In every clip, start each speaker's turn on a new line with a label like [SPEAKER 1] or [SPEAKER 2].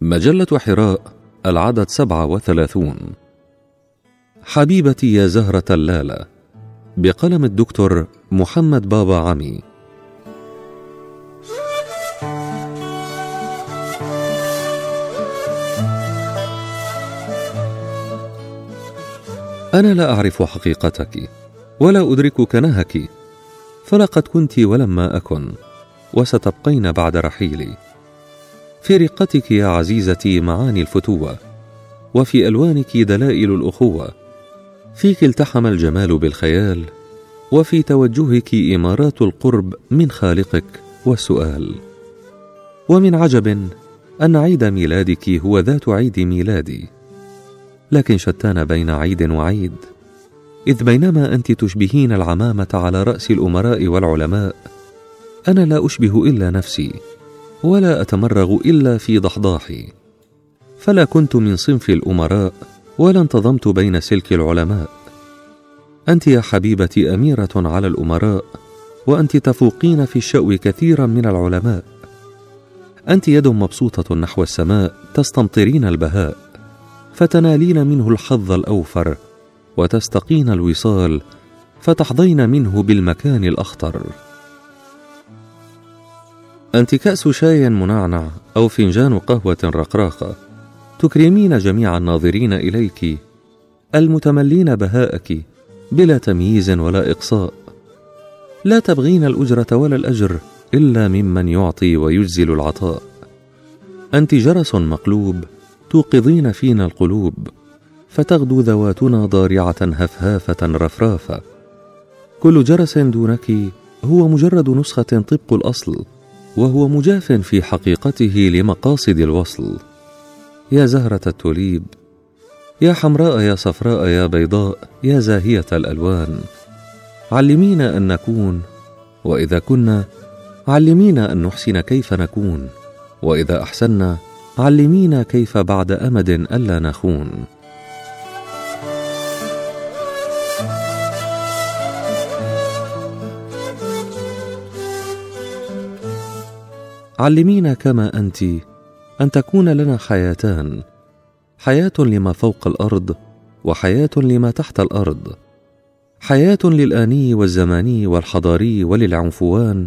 [SPEAKER 1] مجلة حراء العدد سبعة وثلاثون. حبيبتي يا زهرة اللالة بقلم الدكتور محمد بابا عمي. أنا لا أعرف حقيقتك ولا أدرك كنهك فلقد كنت ولما أكن وستبقين بعد رحيلي. في رقتك يا عزيزتي معاني الفتوة وفي ألوانك دلائل الأخوة. فيك التحم الجمال بالخيال وفي توجهك إمارات القرب من خالقك والسؤال. ومن عجب أن عيد ميلادك هو ذات عيد ميلادي. لكن شتان بين عيد وعيد إذ بينما أنت تشبهين العمامة على رأس الأمراء والعلماء أنا لا أشبه إلا نفسي. ولا أتمرغ إلا في ضحضاحي. فلا كنت من صنف الأمراء ولا انتظمت بين سلك العلماء. أنت يا حبيبتي أميرة على الأمراء وأنت تفوقين في الشأو كثيرا من العلماء. أنت يد مبسوطة نحو السماء تستمطرين البهاء فتنالين منه الحظ الأوفر وتستقين الوصال فتحظين منه بالمكان الأخطر. أنت كأس شاي منعنع أو فنجان قهوة رقراقة. تكرمين جميع الناظرين إليك. المتملين بهاءك بلا تمييز ولا إقصاء. لا تبغين الأجرة ولا الأجر إلا ممن يعطي ويجزل العطاء. أنت جرس مقلوب توقظين فينا القلوب. فتغدو ذواتنا ضارعة هفهافة رفرافة. كل جرس دونك هو مجرد نسخة طبق الأصل. وهو مجاف في حقيقته لمقاصد الوصل. يا زهرة التوليب يا حمراء يا صفراء يا بيضاء يا زاهية الألوان. علمينا أن نكون وإذا كنا علمينا أن نحسن كيف نكون. وإذا أحسنا علمينا كيف بعد أمد ألا نخون. علمينا كما أنت أن تكون لنا حياتان. حياة لما فوق الأرض وحياة لما تحت الأرض. حياة للآني والزماني والحضاري وللعنفوان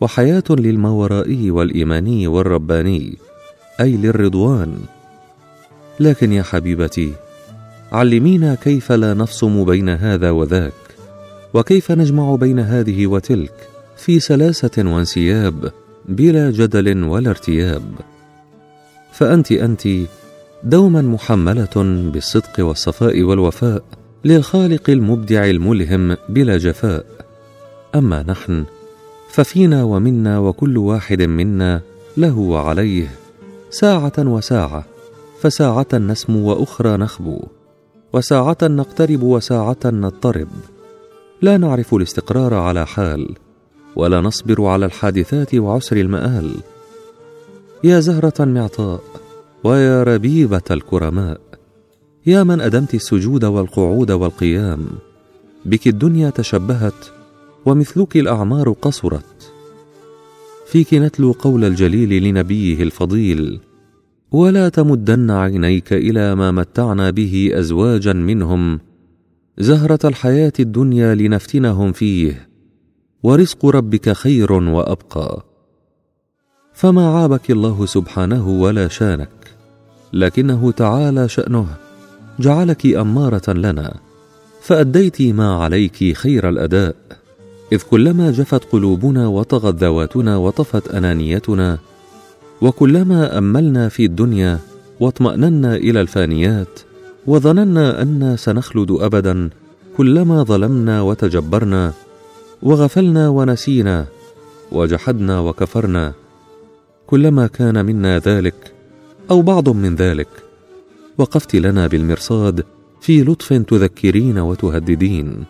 [SPEAKER 1] وحياة للماورائي والإيماني والرباني أي للرضوان. لكن يا حبيبتي علمينا كيف لا نفصم بين هذا وذاك وكيف نجمع بين هذه وتلك في سلاسة وانسياب بلا جدل ولا ارتياب. فأنت أنت دوما محملة بالصدق والصفاء والوفاء للخالق المبدع الملهم بلا جفاء. أما نحن ففينا ومنا وكل واحد منا له وعليه ساعة وساعة فساعة نسمو وأخرى نخبو وساعة نقترب وساعة نضطرب. لا نعرف الاستقرار على حال ولا نصبر على الحادثات وعسر المآل. يا زهرة معطاء ويا ربيبة الكرماء يا من أدمت السجود والقعود والقيام بك الدنيا تشبهت ومثلك الأعمار قصرت. فيك نتلو قول الجليل لنبيه الفضيل ولا تمدن عينيك إلى ما متعنا به أزواجا منهم. زهرة الحياة الدنيا لنفتنهم فيه ورزق ربك خير وأبقى. فما عابك الله سبحانه ولا شانك لكنه تعالى شأنه جعلك أمارة لنا فأديت ما عليك خير الأداء. إذ كلما جفت قلوبنا وطغت ذواتنا وطفت أنانيتنا وكلما أملنا في الدنيا واطمأننا إلى الفانيات وظننا أنا سنخلد ابدا كلما ظلمنا وتجبرنا وغفلنا ونسينا وجحدنا وكفرنا كلما كان منا ذلك أو بعض من ذلك وقفت لنا بالمرصاد في لطف تذكرين وتهددين.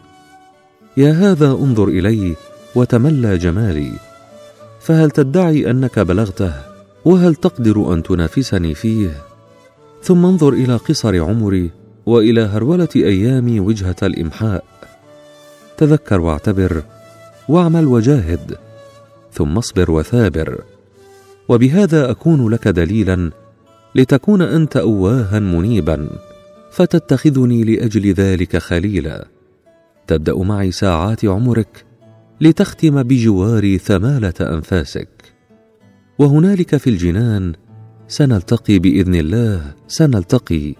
[SPEAKER 1] يا هذا انظر إلي وتملى جمالي فهل تدعي أنك بلغته؟ وهل تقدر أن تنافسني فيه؟ ثم انظر إلى قصر عمري وإلى هرولة أيامي وجهة الإمحاء. تذكر واعتبر واعمل وجاهد ثم اصبر وثابر. وبهذا أكون لك دليلا لتكون أنت اواها منيبا فتتخذني لأجل ذلك خليلا. تبدأ معي ساعات عمرك لتختم بجواري ثمالة أنفاسك. وهنالك في الجنان سنلتقي بإذن الله سنلتقي.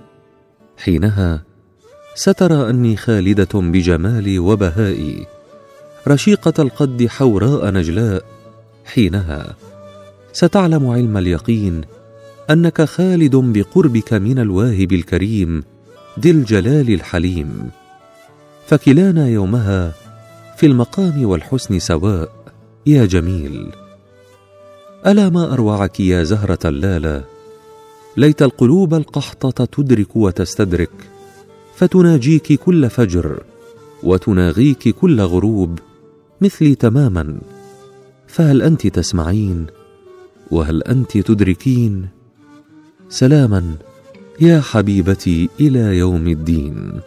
[SPEAKER 1] حينها سترى أني خالدة بجمالي وبهائي. رشيقة القد حوراء نجلاء. حينها ستعلم علم اليقين أنك خالد بقربك من الواهب الكريم ذي الجلال الحليم. فكلانا يومها في المقام والحسن سواء يا جميل. ألا ما أروعك يا زهرة اللالة؟ ليت القلوب القحطة تدرك وتستدرك فتناجيك كل فجر وتناغيك كل غروب. مثلي تماما. فهل أنت تسمعين؟ وهل أنت تدركين؟ سلاما يا حبيبتي إلى يوم الدين.